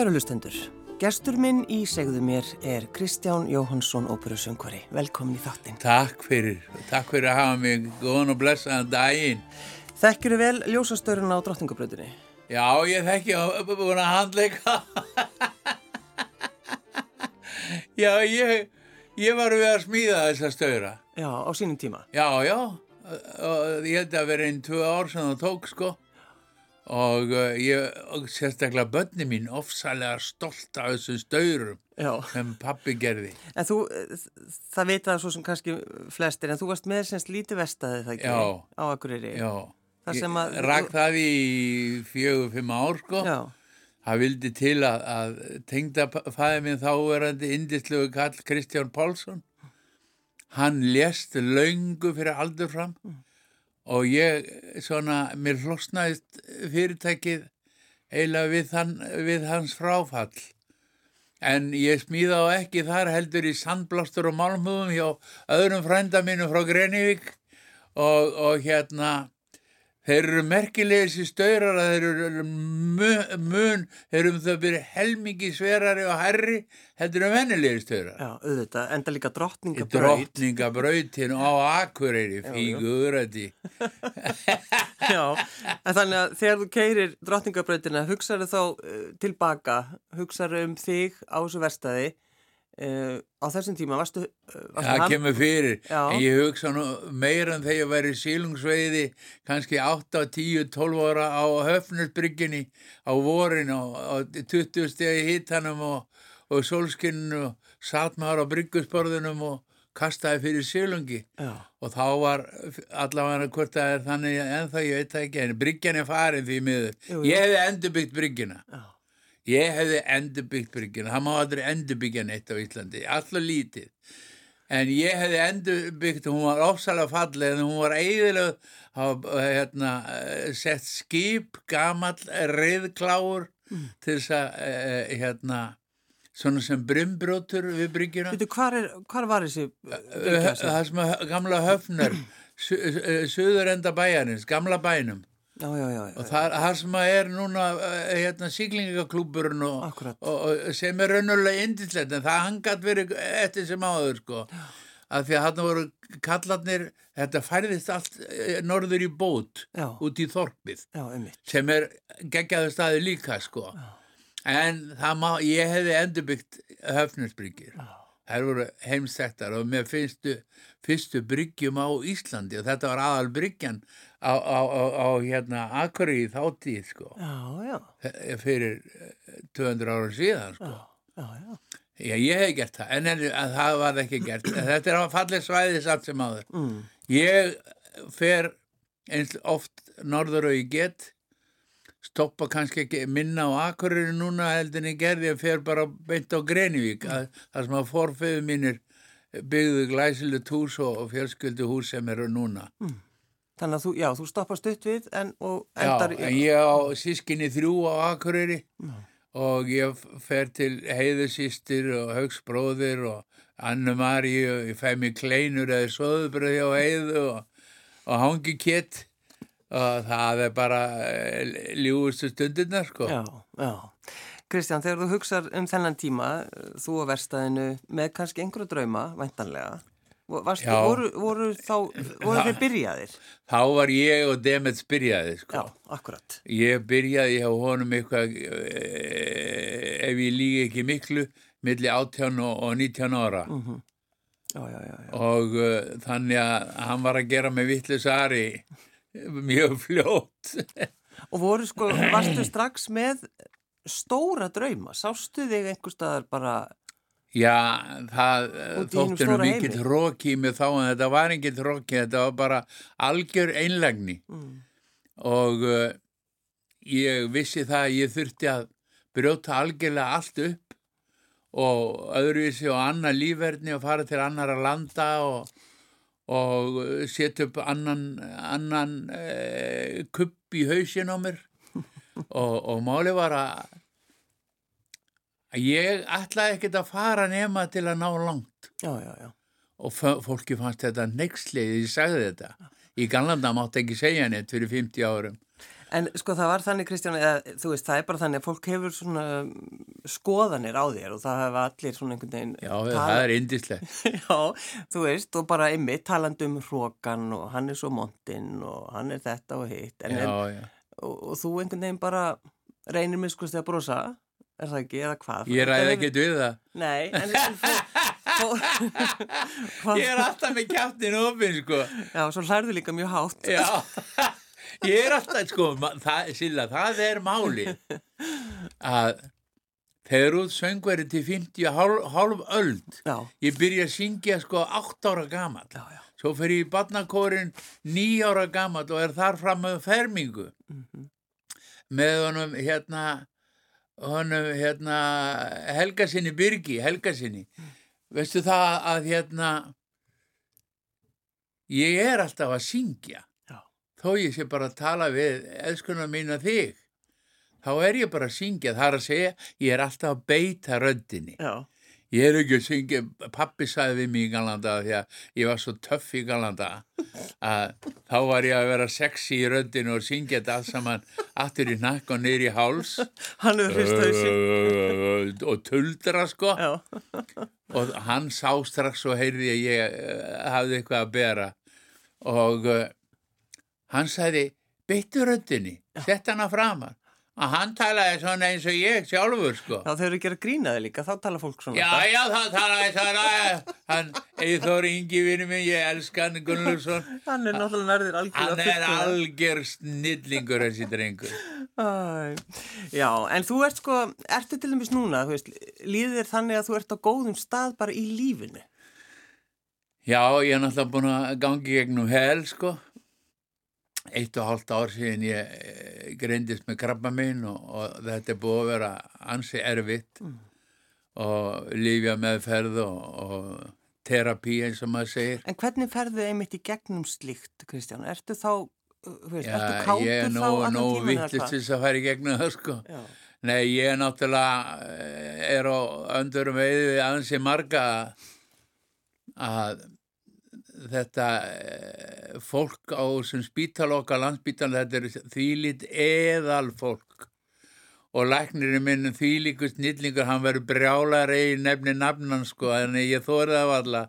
Kæru lustendur, gestur minn í segðu mér er Kristján Jóhansson, óperusöngvari. Velkomin í þáttinn. Takk fyrir, takk fyrir að hafa mig góðan og blessaðan daginn. Þekkir þið vel ljósastörun á drottningabröðinni? Já, ég þekki að búin að handleika. já, ég, ég var við að smíða þessa störa. Já, á sínum tíma. Já, já, og ég held að vera einn tvö ár sem það tók, sko og uh, ég, og sérstaklega börni mín ofsalega stolt af þessum staurum Já. sem pappi gerði En þú, það veit að svo sem kannski flestir, en þú varst með semst lítið vestaði það ekki? Já. Á Akureyri? Já, Það ég sem að- rak það í fjögur, fimm ár sko Já, Það vildi til að, að tengda fæði minn þáverandi indisluðu kall Kristján Pálsson. Hann lést laungu fyrir aldur fram og ég svona, mér hlosnaðist fyrirtækið eiginlega við, hann, við hans fráfall. En ég smíða á ekki þar heldur í sandblástur og málmhugum hjá öðrum frænda mínu frá Grenivík og, og hérna Þeir eru merkilegir þessi staurar að þeir eru mun, mun þeir eru um þau byrja helmingi sverari og herri heldur um vennilegir staurar. já, auðvitað, enda líka Í drottningabröð. drottningabrautin á Akureyri, fígurati. Já, en þannig að þegar þú keirir drottningabröðina, hugsaðu þá uh, tilbaka, hugsaðu um þig á þessu verstaði. Uh, á þessum tíma, varstu, uh, varstu Það kemur fyrir, Já. en ég hugsa nú meira en þegar ég væri sílungsveiði kannski 8, 10, 12 ára á höfnusbrygginni á vorin og, og 20 stegi hittanum og, og sólskinninu og satt maður á bryggusborðunum og kastaði fyrir sílungi Já, og þá var allavega hvort það er þannig ennþá ég veit það ekki en bryggjan er farin því miður. Jú, jú. ég hefði endurbyggt bryggjuna. Já, ég hefði endurbyggt bryggjuna það má aldrei endurbyggja neitt á Íslandi alltaf lítið. En ég hefði endurbyggt hún var ofsalega falleg en hún var eiginlega hérna, eh, sett skip gamall reyðkláur til þess að eh, hérna svona sem brimbrjótur við bryggjuna. Veitu, hvar, var þessi það sem að gamla uh, suður enda bæjarins, gamla bænum Já, já, já, og það, það sem að er núna uh, hérna síklingaklúburinn og, og, sem er raunulega indislegt en það hangat verið eftir sem áður sko. Að því að hann voru kallarnir þetta færðist allt eh, norður í bót út í þorpið sem er geggjaðu staði líka sko. En það má, ég hefði endurbyggt höfnusbryggir þær voru heimstektar og með fyrstu, fyrstu bryggjum á Íslandi og þetta var aðal bryggjan á, á, á, hérna Akurey í þáttíð sko Já, já, fyrir eh, 200 ára síðan sko já, ég hef gert það, en, en en það var ekki gert. Þetta er að fallið svæði satt sem áður. Mm. Ég fer eins oft norður og ég get, stoppa kannski ekki minna á Akureyri núna heldur en ég gerði, ég fer bara beint á Grenivík, að, það sem að forfeyðu mínir byggðu glæsilegt hús og, fjölskyldu hús sem eru núna. Þannig að þú, já, þú stoppar stutt við en, og Já, endar... en ég á sískinni þrjú á Akureyri og ég fer til heiðusýstir og haugsbróðir og Annu Maríu og ég fæ mér kleinur eða soðubröði á heiðu og, og hangi kett og það er bara eh, ljúustu stundirnar sko. Já, já. Kristján, þegar þú hugsar um þennan tíma, þú á verstaðinu með kannski einhverju drauma, væntanlega, Varstu, Já. voru, voru, þá, voru þeir byrjaðir? Þá var ég og Demets byrjaði sko. Já, akkurat. Ég byrjaði hjá honum eitthvað, eh, ef ég lígi ekki miklu, milli 18 og, og 19 ára. Já, já, já, já. Og uh, þannig að hann var að gera með vittlusari mjög fljótt. Og voru sko, varstu strax með stóra drauma? Sástu þig einhver staðar bara, Já, það Út í hinum þótti nú mikill róki með þá en þetta var enginn róki, þetta var bara algjör einlægni. Mm, og uh, ég vissi það að ég þurfti að brjóta algjörlega allt upp og öðruvísi og annað lífverðni og fara til annara landa og, og setja upp annan, annan uh, kupp í hausin á mér. Og, og máli var að að ég ætlaði ekkert að fara nema til að ná langt já, já, já. og fólki fannst þetta nexlið, ég sagði þetta í Galanda mátti ekki segja neitt fyrir 50 árum En sko það var þannig Kristján, eða þú veist það er bara þannig að fólk hefur svona um, skoðanir á þér og það hefa allir svona einhvern veginn Já, það er indislegt. Já, þú veist og bara ymmið talandi um hrókan og hann er svo montinn og hann er þetta og hitt en, Já, en, já. og, og þú einhvern veginn bara reynir sko að brosa er það ekki, eða hvað? Ég ræði ekkert við það. Nei, en, Ég er alltaf með kjáttin opinn, sko. Já, svo hlærðu líka mjög hátt Já, ég er alltaf, sko, það, Silla, það er máli að þegar út söngveri til 50 hálf, hálf öld, Já, ég byrja að syngja, sko, 8 ára gamall. já, já Svo fer ég í barnakórin 9 ára gamall og er þar fram með fermingu. Með honum, hérna, honum, hérna, Helgasinni Byrgi, Helgasinni. Veistu það að, hérna, ég er alltaf að syngja. Já. Þó ég sé bara að tala við elskuna mína þig. Þá er ég bara að syngja. Það er að segja, ég er alltaf að beita röddinni. Já, Ég er ekki að syngja, pappi sagði við mig í galanda því að ég var svo töff í galanda að þá var ég að vera sexy í röddinu og syngja þetta allt saman aftur í nakk og niður í háls. Og tuldra sko. Og hann sá strax og heyrði að ég eh, hafði eitthvað að bera. Og uh, hann sagði beittu röddinni, sett hana framar og hann talaði svona eins og ég sjálfur sko þá þau eru að gera grínaði líka, þá tala fólk svona Já, já, það talaði svona, hann, Eithor Ingi vinnu minn, ég elska hann Gunnlaugsson, Hann er náttúrulega nærðir hann algjörlega er fullkomlega. algjör snillingur þessi drengur. Já, en þú ert sko, ertu til dæmis núna, þú veist, líður þér þannig að þú ert á góðum stað bara í lífinu? Já, ég er náttúrulega búin að gangi gegnum hel, sko. Eitt og hálft ár síðan ég eh, greindist með krabba minn og, og þetta er búið að vera ansi erfitt og lífja meðferð og, og terapi eins og maður segir. En hvernig ferðu einmitt í gegnum slíkt, Kristján? Ertu þá, uh, veist, ertu Já, kátur ég er þá nógu, allan nógu tíman eða vittlust hvað? þess að fara í gegnum það, sko. Já, Nei, ég er náttúrulega eh, er á öndurum veiði við aðeins í marga að þetta eh, fólk á sem spítal okkar landsbítal þetta er þvílít eðal fólk og læknirinn minn þvílíkust nýtlingur hann verður brjálar í nefni nafnan sko en ég þórið af alla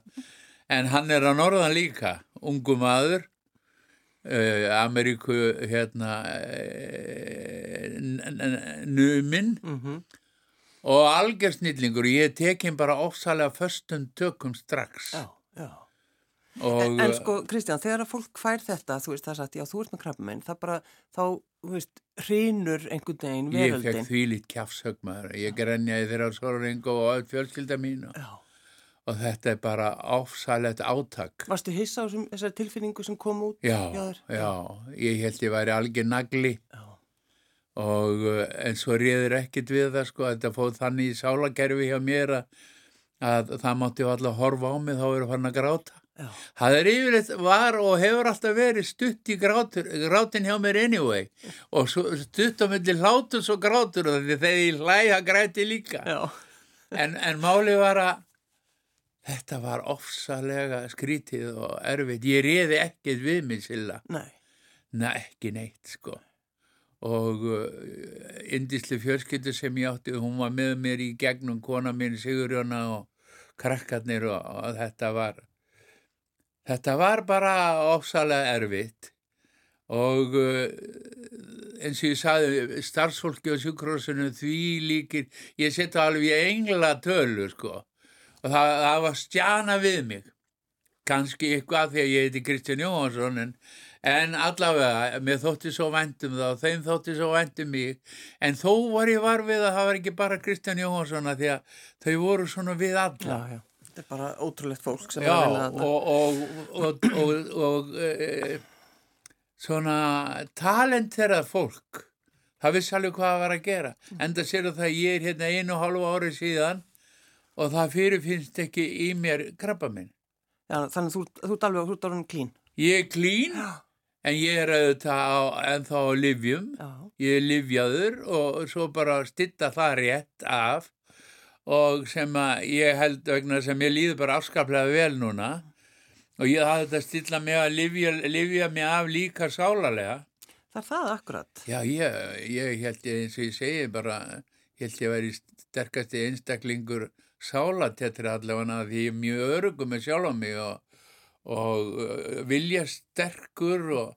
en hann er á norðan líka ungu maður uh, Ameríku hérna uh, numinn. Mhm, og algjör snillingur ég tekin bara ofsalega föstum tökum strax. Já, já. Og En, en sko, Kristján, þegar að fólk fær þetta, þú veist, það sagt, já, þú ert með krabbamein, það bara, þá, þú veist, hrýnur einhvern veginn ég veröldin. fekk þvílít kjafsögmaður ég grenjaði þeirra sorringu og öll fjölskylda mín og, Já. og þetta er bara ofsalegt átak Varstu hissa á þessum- þessari tilfinningu sem kom út? já, þér? já, ég held ég væri algjör nagli Já. og uh, en svo réður ekkert við það sko, þetta fóð þannig í sálakerfi hjá mér að, að það mátti alltaf horfa á mig þá eru fann að gráta Já. Það er yfirleitt var og hefur alltaf verið stutt í grátur, grátin hjá mér anyway. Og stutt á milli grátur og því þegar ég hlæða græti líka. En, en máli var að þetta var ofsalega skrítið og erfitt. Ég réði ekkert við mig silla. Nei. Nei, ekki neitt sko. Og uh, indisli fjölskyldu sem ég átti hún var með mér í gegnum kona mín Sigurjóna og krakkarnir og, og þetta var þetta var bara ofsalega erfitt og uh, eins og ég saði starfsfólki á sjúkrósinu því líkir ég setja alveg í engla tölu sko. Og það, það var stjana við mig. Kannski eitthvað því að ég heiti Kristján Jóhansson en, en allavega, mér þótti svo það og þeim þótti svo væntum mig. En þó var ég var við að það var ekki bara Kristján Jóhansson að því að þau voru svona við alla. Já, já. Þetta er bara ótrúlegt fólk sem Já, er að vinna þarna. og, og, og, og, og e, svona talent þeirra fólk það vissi alveg hvað það var að gera enda sér það að ég er hérna einu og hálfu ári síðan og það fyrirfinnst ekki í mér krabba minn Já, þannig að þú, þú ert alveg, þú ert orðin klín. Ég er klín, en ég er auðvitað á, ennþá á livjum. Já. Ég er livjaður og svo bara stitta það rétt af og sem að ég held vegna sem ég líður bara afskaplega vel núna og ég hafði þetta að stilla mig að livja, livja mig af líka sálarlega. Það er það akkurat. Já, ég, ég held ég eins og ég segi bara, ég held ég að vera í sterkasti einstaklingur sálatetri allavega því ég er mjög örugum með sjálf á mig og, og uh, vilja sterkur og,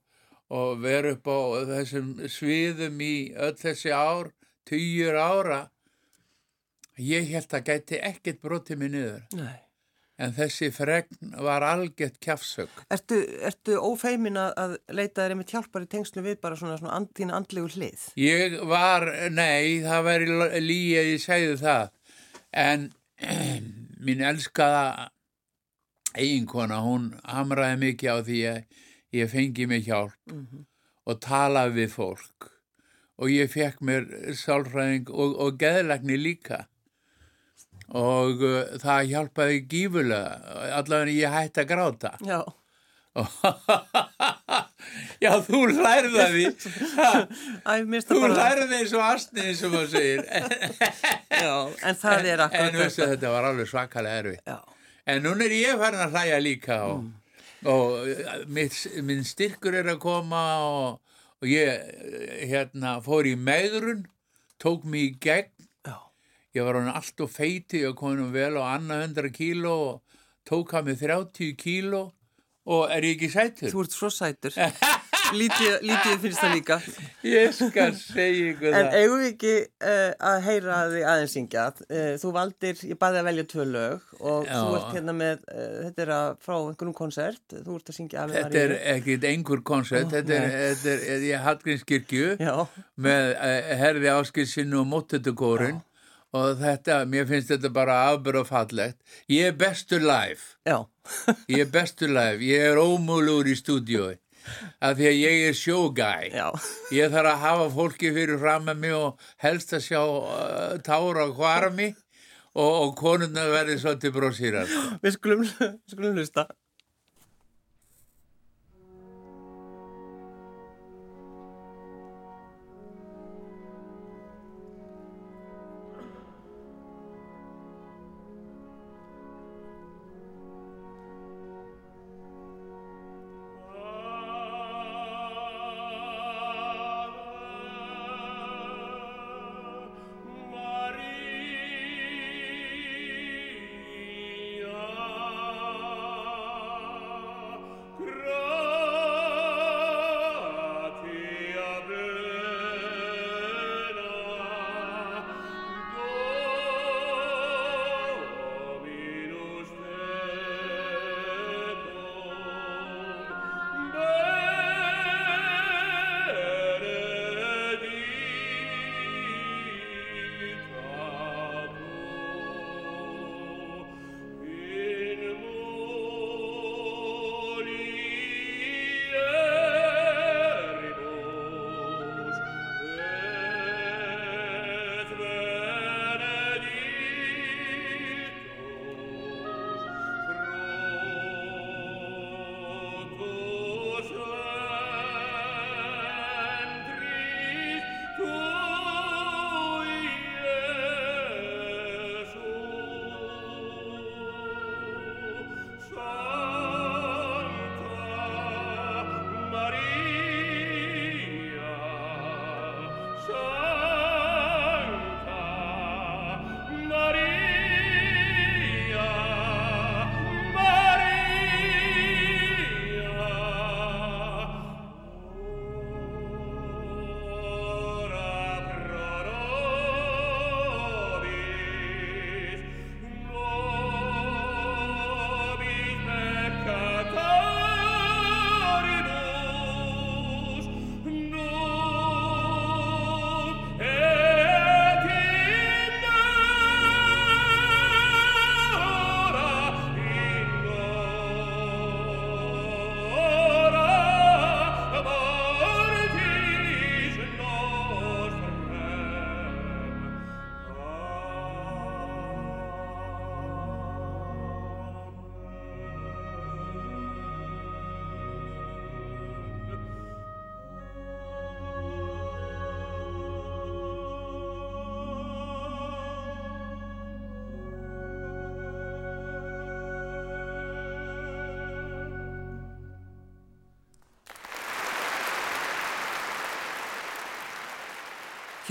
og vera upp á þessum sviðum í öll þessi ár, týjur ára. Ég held að gæti ekkert brotið mig niður. Nei. En þessi fregn var algjört kjafsög. Ertu, ertu ófeimin að- að leita þér einmitt hjálpar í tengslu við bara svona, svona and, þín andlegu hlið? Ég var, nei, það væri líi að ég segði það. En mín elskaða eiginkona, hún hamraði mikið á því að ég fengi mig hjálp og talaði við fólk. Og ég fekk mér sálfræðing og, og geðlagni líka. Og uh, það hjálpaði gífulega, allavega ég hætti að gráta. Já. Já, þú lærði það því. Mér Þú það eins og astnið sem maður segir. Já, en það er akkurat En veistu, þetta var alveg svakalega erfitt. Já. En núna er ég farin að hlæja líka og, Mm. og uh, mitt, minn styrkur er að koma og, og ég uh, hérna, fór í megrun, tók mig í gegn. Ég var hann allt og feiti og konum vel á annað 100 kíló og tók að mig 30 kíló og er ég ekki sætur? Þú ert svo sætur. Lítið, lítið finnst það líka. Ég skal segja ykkur En það. eigum við ekki uh, að heyra þig aðeins syngja? Uh, þú valdir, ég baði að velja tvö lög og Já. þú ert hérna með, uh, þetta er að, frá einhverjum konsert, þú ert að syngja Ave Þetta er ekkit einhver konsert, þetta er, þetta er, er ég Hallgrímskirkju Já, með herði áskilsinu og móttötukórin og þetta, mér finnst þetta bara afbyrð og fallegt. Ég er bestur live, já, ég er bestur live, ég er ómúlur í stúdiói af því að ég er showguy. já. Ég þarf að hafa fólki fyrir fram með mig og helst að sjá uh, tára á hvarmi og, og konuna verði svolítið brósýrar. Við skulum, skulum hlusta.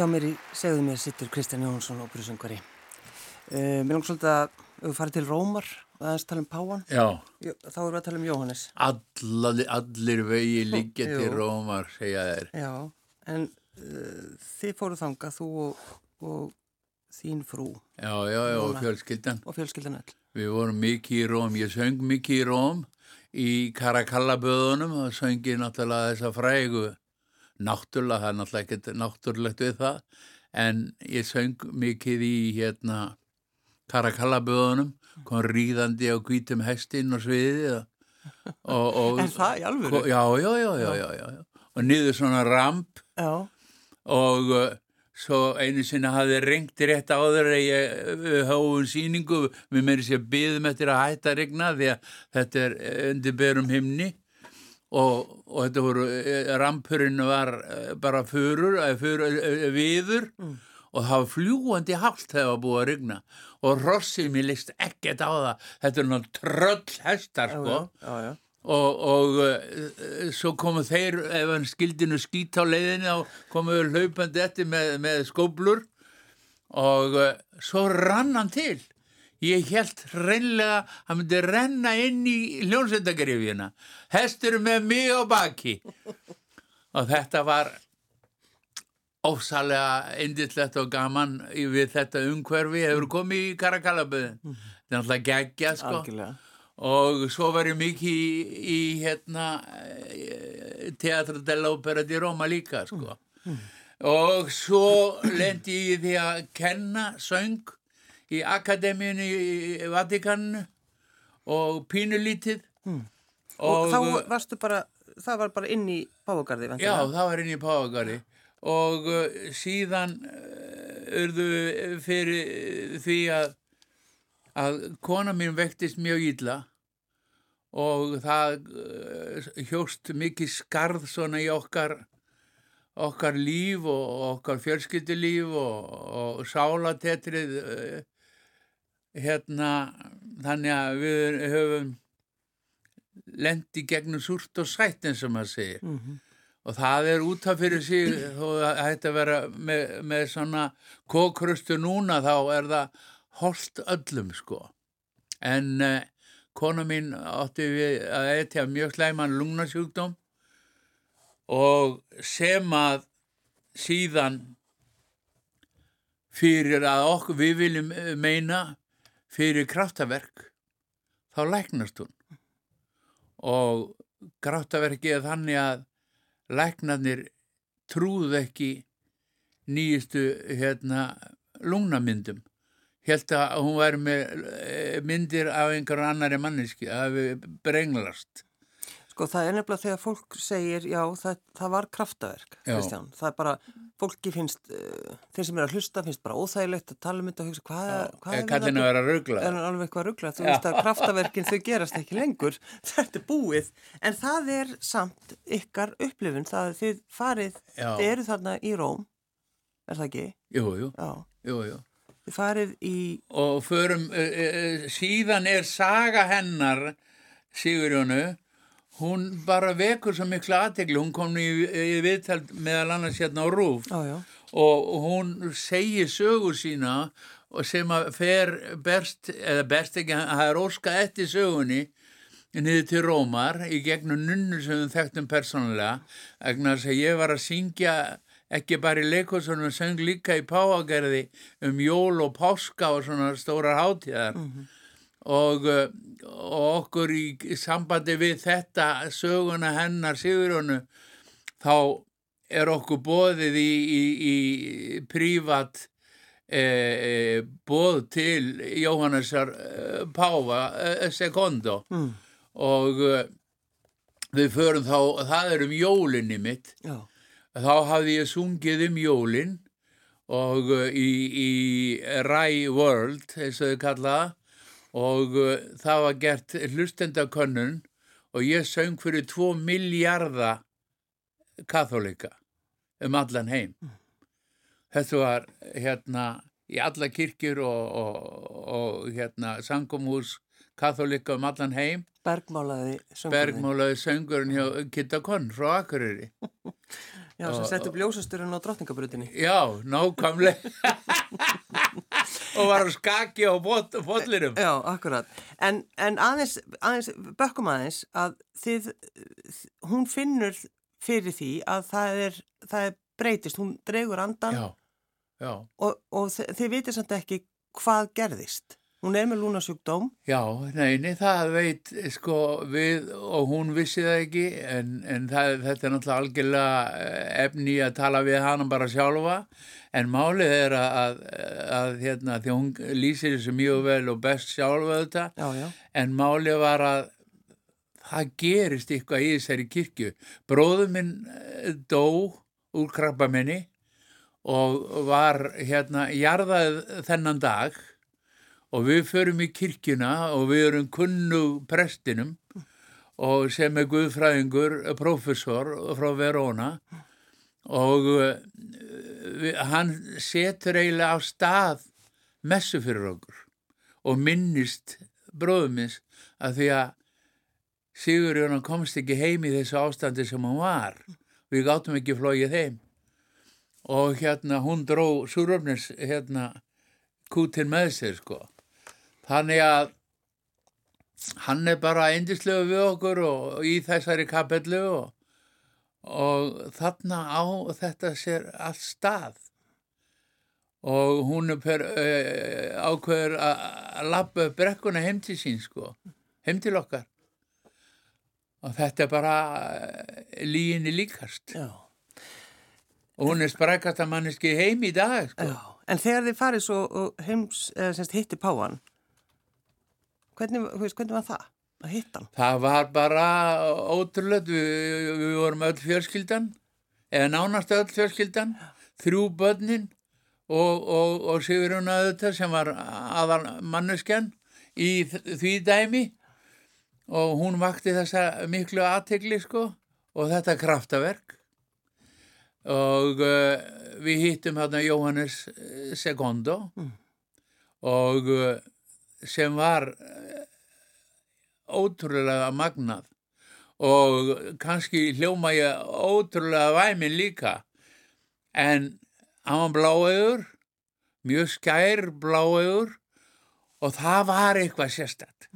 Hjá mér í segðu mér sittur Kristján Jónsson og Brusengvari. Uh, mér langt svolítið að við farið til Rómar og aðeins tala um Páan. Já, Jú, Þá erum við að tala um Jóhannes. allir, allir vegi liggja til. Rómar, segja þeir. Já, en uh, þið fóruð þangað, þú og, og þín frú Já, já, já, og Núna. fjölskyldan. og fjölskyldan öll. Við vorum mikið í Róm, ég söng mikið í Róm í Karakallaböðunum og söngi náttúrulega þessa frægu náttúrulega, það er náttúrulega ekkert náttúrulegt við það, en ég söng mikið í hérna Karakallaböðunum, kom ríðandi á hvítum hestinn og sviðið og, og, Er það í alvöru? Já, já, já, já, já, já. Og niður svona ramp Já, og uh, svo einu sinni hafði rengt rétt áður að ég við hófum síningu, við meiri sér byðum eftir að hætta að regna því að þetta er undir berum himni og, og þetta voru, eh, rampurinn var eh, bara förur, eh, förur eh, viður. Og það var fljúandi hált þegar það var búið að regna og rossið mér list ekkert á það, þetta er náttúrulega tröll hestar já, sko. já, já, já. og, og uh, svo komu þeir ef hann skildinu skít á leiðinni þá komu við hlaupandi eftir með, með skóblur og uh, svo rann hann til ég held reynlega að hann myndi renna inn í hljónsveitagrifjuna hestur með mig á baki. Og þetta var ósalega indislegt og gaman við þetta umhverfi. Hefur komið í Karakallaböðin þetta er náttúrulega geggja sko. Algjörlega. og svo var ég mikið í, í hérna Teatra dell'Opera di Roma líka sko. Og svo lendi ég því að kenna söng í Akademíunni í Vatikaninu og pínulítið. Og, þá varstu bara, það var bara inn í Páfagarði, Já, það var inn í Páagari og uh, síðan uh, urðu fyrir því að, að kona mín vektist mjög illa. Og það hjóst mikið skarð svona í okkar okkar líf og, og okkar fjölskyldulíf og, og sálatetrið hérna þannig að við höfum lendi gegnum súrt og sætt eins og maður segir Mhm. og það er út af fyrir sig þó að að vera með, með svona kókrustu núna þá er það holdt öllum sko en uh, kona mín átti við að etja mjög slæman lungnasjúkdóm og sem að síðan fyrir að okkur við viljum eh, meina fyrir kraftaverk þá læknast hún. Og kraftaverki er þannig að læknarnir trúðu ekki nýjustu hérna lungnamyndum. Held að hún væri með eh, myndir af einhver annari manneski að við brenglast Sko það er nefnilega þegar fólk segir, já það, það var kraftaverk, Já. Kristján. Það er bara, fólki finnst, uh, þeir sem er að hlusta finnst bara óþægilegt að tala um þetta og hugsa, hvað, hvað vera ruggla Er alveg eitthvað rugglað? Þú veist að kraftaverkin þau gerast ekki lengur. Þetta er búið. En það er samt ykkar upplifun. Það er þið farið, Já. þið eru þarna í Róm, er það ekki? jú, jú, Já. jú, jú Þið farið í, og förum uh, uh, síðan er saga hennar Sigurjónu hún bara vekur svo miklu aðtegli hún kom í, í viðtal meðal annars hérna á Rúf já, og hún segir sögur sína og sem að fer berst, eða berst ekki, það er óska eftir sögunni niður til Rómar í gegnum nunnur sem við þekktum persónulega vegna þess að ég var að syngja ekki bara í leikossunum, söng líka í Páagerði um jól og páska og svona stórar hátíðar. Og, uh, og okkur í sambandi við þetta söguna hennar Sigurjónu þá er okkur bóðið í, í, í prívat e, e, bóð til Jóhannesar e, Páfa Sekondo. Mm, og við förum þá, það er um jólinni mitt. Já, þá hafði ég sungið um jólin og í, í Rai World, eins og þau kallaða og uh, það var gert hlustendakönnun og ég söng fyrir 2 miljardar katholika um allan heim. Þetta var hérna í alla kirkjur og, og, og hérna sangumhús katholika um allan heim bergmálaði söngurinn. bergmálaði söngurinn hjá Kitta Konn frá Akureyri Já, sem sett upp ljósasturinn á drottningabrutinni. Já, nákvæmlega. og var að skaki á fóllirum. Já, akkurat. En, en aðeins, aðeins, bökkum aðeins að þið, hún finnur fyrir því að það er, það er breytist, hún dregur andan Já, já. og, og þið, þið vitir samt ekki hvað gerðist. Hún er með lúnasjúkdóm. Já, neini, það veit sko við og hún vissi það ekki en, en það, þetta er náttúrulega algjörlega eh, efni að tala við hana bara sjálfa en málið er að, að, að hérna, því hún lýsir þessu mjög vel og best sjálfa þetta Já, já. en málið var að það gerist eitthvað í þessari kirkju. Bróður minn eh, dó úr krabbamenni og var hérna jarðað þennan dag og við förum í kirkjuna og við erum kunnug prestinum og sem er guðfræðingur, professor frá Verona. Og uh, við, hann setur eiginlega á stað messu fyrir okkur og minnist bróðumins að því að Sigurjónan komst ekki heim í þessu ástandi sem hann var. Við gáttum ekki flóið heim. Og hérna hún dró Súröfnis hérna kútin með sér sko Þannig að hann er bara eindislegu við okkur og í þessari kapellu og, og þarna á þetta sér all stað og hún er per, uh, ákveður að lappa brekkuna heim til sín sko, heim til okkar og þetta er bara líginni líkast Já. og hún er sprækast að manneski heim í dag sko. En þegar þið farið svo heims, semst hitti Páan, hvernig, hvernig var það að hitta hann? Það var bara ótrúlega, við, við vorum öll fjörskildan, eða nánast öll fjörskildan, þrjú börnin og, og, og Sigurinn auðvitað sem var aðal manneskjan í því dæmi og hún vakti þessa miklu aðtegli sko og þetta kraftaverk og uh, við hittum hérna Jóhannes Segundo Mm. og uh, sem var ótrúlega magnað. Og kannski hljóma ég ótrúlega væmin líka. En hann var bláegur mjög skær bláegur og það var eitthvað sérstætt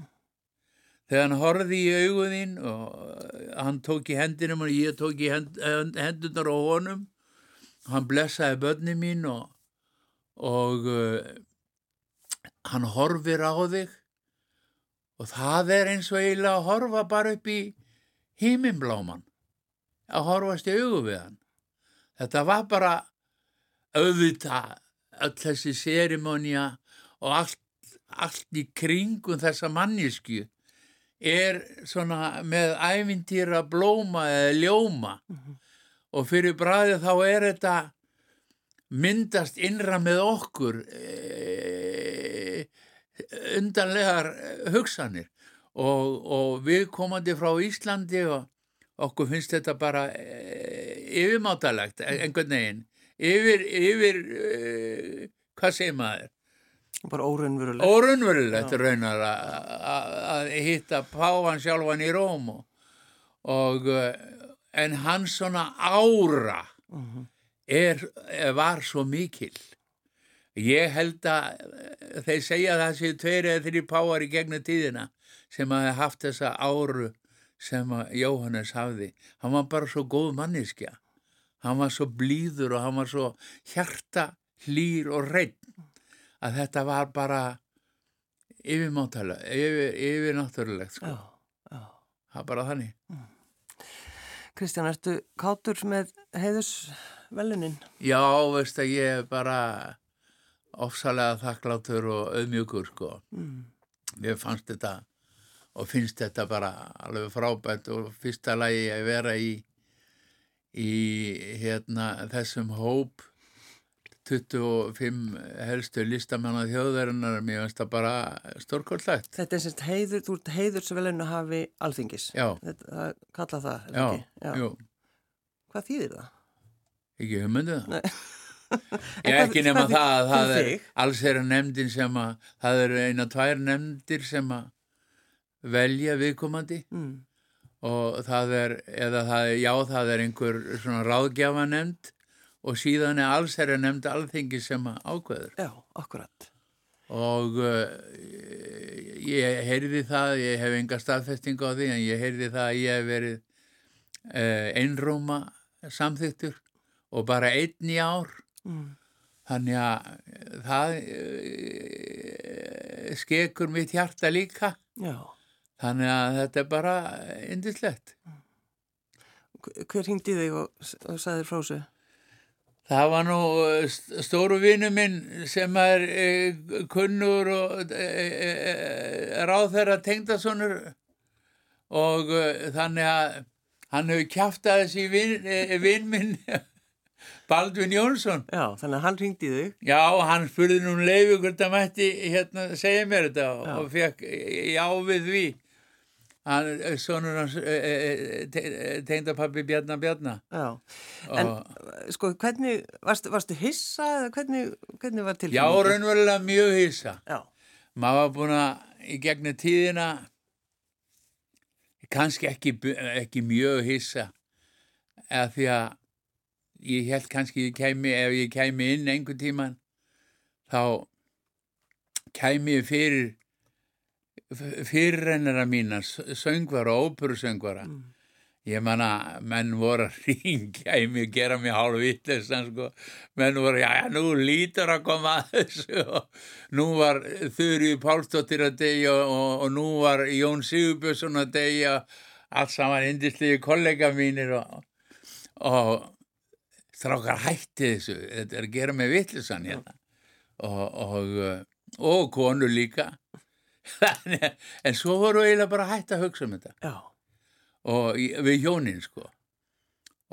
þegar hann horfði í auguðin og hann tók í hendinum og ég tók í hend, hendunar á honum hann blessaði börni mín og, og uh, hann horfir á þig og það er eins og eiginlega að horfa bara upp í híminbláman að horfast í augu við hann. Þetta var bara auðvitað öll þessi sérimónia og allt, allt í kringum þessa mannisku er svona með ævintýra blóma eða ljóma. Og fyrir bræði þá er þetta myndast innra með okkur e, undanlegar hugsanir og, og við komandi frá Íslandi og okkur finnst þetta bara e, yfirmáttalegt einhvern veginn yfir, yfir e, hvað segir maður Bara óraunverulegt. Órunverulegt raunar að hitta Pávan sjálfan í Róm og, og en hans svona ára Uh -huh. er, var svo mikil. Ég held að þeir segja að það séu tveir eða þrjir páar í gegnum tíðina sem hafi haft þessa áru sem Jóhannes hafði. Hann var bara svo góð manniskja. Hann var svo blíður og hann var svo hjarta, hlýr og reitt að þetta var bara yfirmáttalega, yfir, yfirnáttúrulegt sko. Já, já. Það er bara þannig. Kristján, ertu kátur með heiðusvelunin? Já, veist að ég bara ofsalega þakklátur og auðmjögur sko. Mm. Mér fannst þetta og finnst þetta bara alveg frábært og fyrsta lagi að vera í í hérna þessum hóp 25 helstu listamanna þjóðarinnar mér finnst það bara stórkvöldlegt Þetta er semst heiður, þú ert heiðursvelun að hafi alþingis. Já, Þetta, það kalla það, er já, ekki? Já. jú, Hvað þýðir það? ekki hugmyndu það Nei. Ég En ekki nema það að það er alls er nefndin sem að það eru eina tvær nefndir sem að velja viðkomandi Mm. og það er, eða það er, já, það er einhver svona ráðgjafanemnd og síðan er allsherja nefnd alþingi sem ákveður. Já, akkurat. Og uh, ég heyrði það, ég hef enga staðfesting á því, en ég heyrði það að ég hef verið uh, einróma samþyktur og bara einn í ár. Mm. Þannig að það uh, skekur mitt hjarta líka. Já. Þannig að þetta er bara indislegt. Hver hingdi þig og, og sagði þér frá þessu? Það var nú st- stóru vinnu minn sem er e, kunnur og e, e, ráð þeirra tengdasonur og þannig að hann hefur kjæftað þessi vin, e, vinn minn Baldvin Jónsson. Já, þannig að hann hringdi þig. Já, hann spurði nú um leifu hvort það mætti hérna segja mér þetta Já. og fekk já við því. Hann, sonur hans, e, e, te, tengdapappi Bjarnar Bjarnar. Já. En sko, hvernig, varstu, varstu hissa eða hvernig, hvernig var Já, tilfinningin? raunverulega mjög hissa. Já. Maður var búin að í gegnum tíðina kannski ekki, ekki mjög hissa eða því að ég held kannski ég kæmi, ef ég kæmi inn einhvern tíman þá kæmi ég fyrir fyrirrennara mína söngvara, óperusöngvara. Mm. ég manna, menn voru að ringja í mig, gera mig hálf vittlesan sko, menn voru, já, já, nú lítur að koma að þessu. Og nú var Þurrið Pálsdóttir að deyja og, og nú var Jón Sigurbjörnsson að deyja. Allt saman indislegi kollega mínir og, og strákar hætti þessu, þetta er að gera mig vittlesan hérna. Og, og, og konur líka. En svo voru eiginlega bara hætt að hugsa um þetta. Já. og við hjónin sko.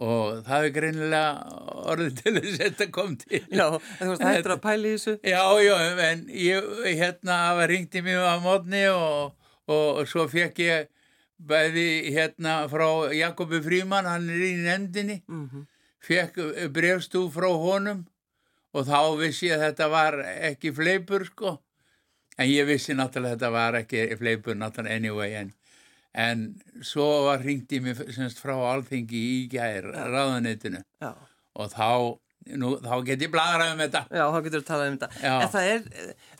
Og það er greinilega orðið til þess að þetta kom til. Já, varst hættur að pæla í þessu? já, já, en ég hérna hafa ringt í mig á mótni og, og, svo fekk ég bæði hérna frá Jakobi Fríman, hann er í nefndinni. Mm fekk brefstú frá honum og þá vissi ég að þetta var ekki fleipur sko. En ég vissi náttúrulega að þetta var ekki fleipur náttúrulega anyway en, en svo var hringt í mig semst frá alþingi í gær ráðanetinu Já. og þá, nú, þá get ég bladrað um þetta Já, þá getur við talað um þetta. Já. En það er,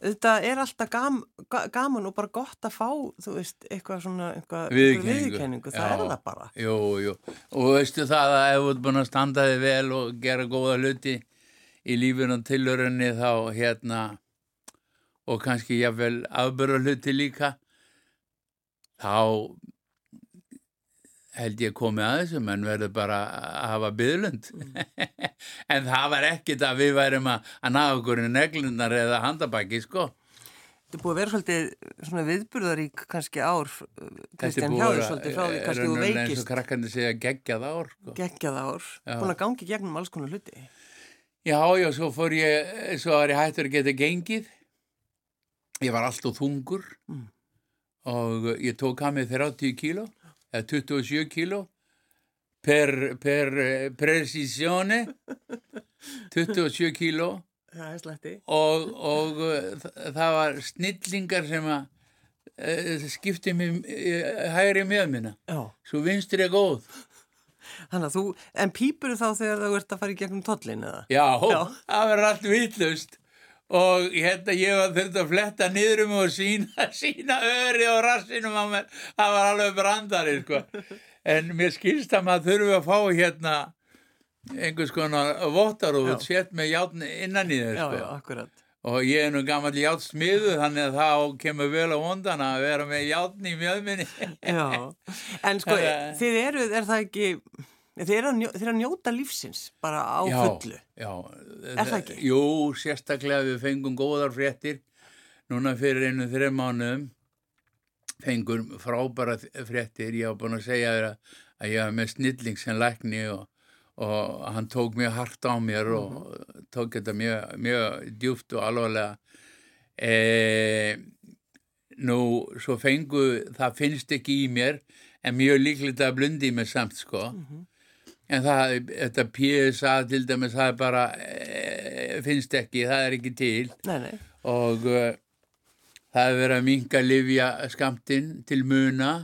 þetta er alltaf gam, ga- gaman og bara gott að fá, þú veist, eitthvað svona, viðurkenningu. Það er það bara. Jú, jú, og veistu það að ef þú ert búin að standa þig vel og gera góða hluti í lífinu og tilhörunni þá hérna og kannski jafnvel afbörða hluti líka þá held ég komið að þessu menn verður bara að hafa byðlund en það var ekkit að við værum að, að naða okkur í neglundar eða handabæki sko Þetta er búið að vera svolítið svona viðburðarík kannski ár, uh, Kristján Hjáður svolítið frá því kannski þú raunverulega eins og veikist krakkandi segja geggjað ár sko. geggjað ár, Já. búin að gangi gegnum alls konar hluti. Já, já, svo fór ég, svo var ég hættur að geta gengið. Ég var alltaf þungur Mm. og ég tók að mig 30 kíló, eða 27 kíló, per, per eh, precisione, 27 kíló er og, og eh, þa- það var snillingar sem að uh, skipti mig uh, hægri með minna. Svo vinstur ég góð. þannig að þú, en pípur þá þegar þú ert að fara í gegnum tollin eða? Já, Já. það verður allt vitlaust og hérna ég var þurft að fletta niður um og sína, sína öri og rassinum á mér, það var alveg brandari sko. en mér skilst að maður þurfi að fá hérna einhvers konar vottarúð Já. sett með játn innan í Já, sko. og ég er nú gammal játsmiðu þannig að þá kemur vel á vondan að vera með játn í mjöðminni en sko, þið eru, er það ekki, þið eru að, eru að njóta lífsins bara á fullu. Já, Er það ekki? Jú, sérstaklega við fengum góðar fréttir núna fyrir einu þreim mánuðum. Fengum frábæra fréttir. Ég var búin að segja þér að, að ég var með snilling sem lækni og, og hann tók mjög hart á mér og tók þetta mjög, mjög djúft og alvarlega. E, nú svo fengu það finnst ekki í mér en mjög líklegt að blundi í mig samt sko En það, þetta PSA til dæmis, það er bara, e, finnst ekki, það er ekki til. Nei, nei, og e, það er verið að minka livja skamtinn til muna.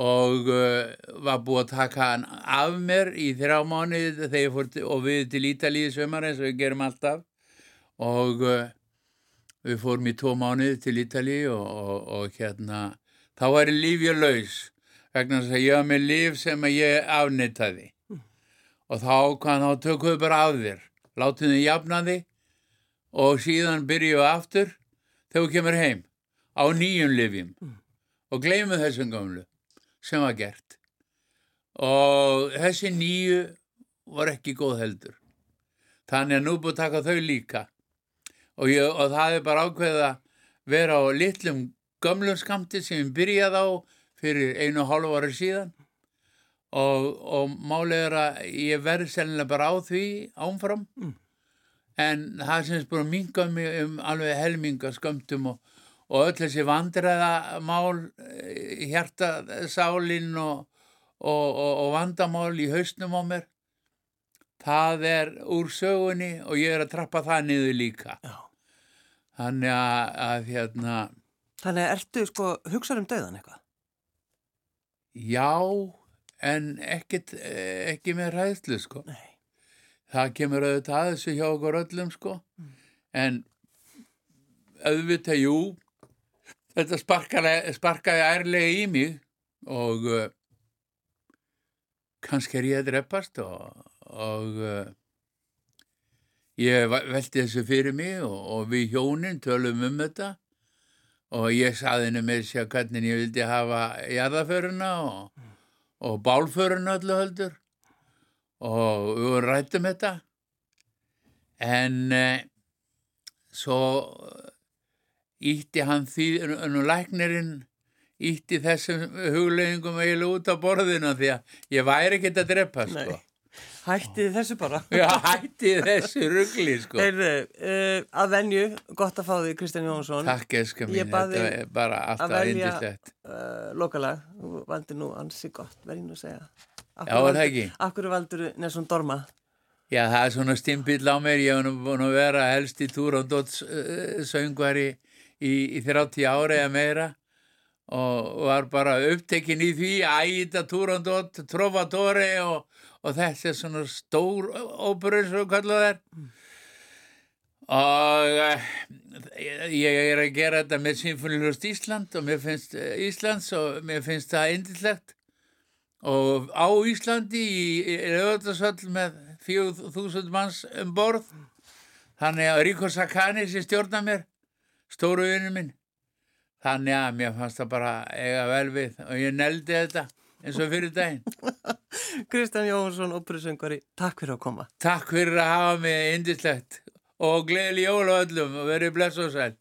Og uh, var búið að taka hann af mér í þrjá mánuði þegar ég fór og við til Ítalíði sömur eins og við gerum alltaf. Og við fórum í tvo mánuði til Ítalíði og, og, og hérna þá var ég lífið laus vegna þess að ég var með líf sem ég afnitaði og þá hvað þá tökum við bara af þér. Látum þið jafna þig. Og síðan byrjum við aftur þegar við kemur heim. Á nýjum lifjum og gleymum þessum gamlu sem var gert. Og þessi nýju var ekki góð heldur. Þannig að nú búið taka þau líka. Og, ég, og það er bara ákveð að vera á litlum gamlum skamti sem ég byrjaði á fyrir einu og hálfu ári síðan og, og málið er að ég verði sennilega bara á því ánfram Mm. en það sem er búin að minga mig um alveg helminga skömmtum og, og öll þessi vandræða mál hjarta sálinn og, og, vandamál í hausnum á mér það er úr sögunni og ég er að trappa það niður líka Já. þannig að, að hérna Þannig að ertu sko, hugsaður um döðan eitthvað? já en ekkit, eh, ekki með ræðslu sko. Nei. það kemur auðvitað að þessu hjá okkur öllum sko. En auðvitað, jú þetta sparkaði, sparkaði ærlega í mig og uh, kannski er ég að dreppast og, og uh, ég velti þessu fyrir mig og, og við hjónin tölum um þetta. Og ég saði henni með sér hvernig ég vildi hafa jarðaföruna og, og bálföruna öllu höldur og við rættum þetta en eh, svo ítti hann því, nú læknirinn ítti þessum hugleggingum eiginlega út á borðinu því að ég væri ekkert að drepa sko. Nei. Hættið þessu bara. Já, hætti þessu rugli sko. Heyrðu, uh, að venju, gott að fá því Kristján Jónsson. Takk eska mín, þetta er bara að alltaf indislegt. Uh, lokalag, þú valdi nú ansi gott, verði nú að segja. Af Já, er það ekki? Hverju valdur Nesson Dorma? Já, það er svona stimpill á mér, ég hef búin að vera helst í túr og dóts uh, söngvari í, í 30 ári eða meira og var bara upptekinn í því að æta Túrandótt, Trovatore og, og þessi er svona stór óperur svo kallar þær. Og uh, ég er að gera þetta með Sinfonilust Ísland og mér finnst uh, Íslands og mér finnst það indislegt og á Íslandi í, í auðvitaðsvöld með 4000 manns um borð. Þannig að Ríko Sakani sem stjórna mér stóru vinnu minn. Þannig að mér fannst það bara eiga vel við og ég neldi þetta eins og fyrir daginn. Kristján Jónsson, óperusöngvari, takk fyrir að koma. Takk fyrir að hafa mig indislegt og gleðileg jól á öllum og verið bless og sæl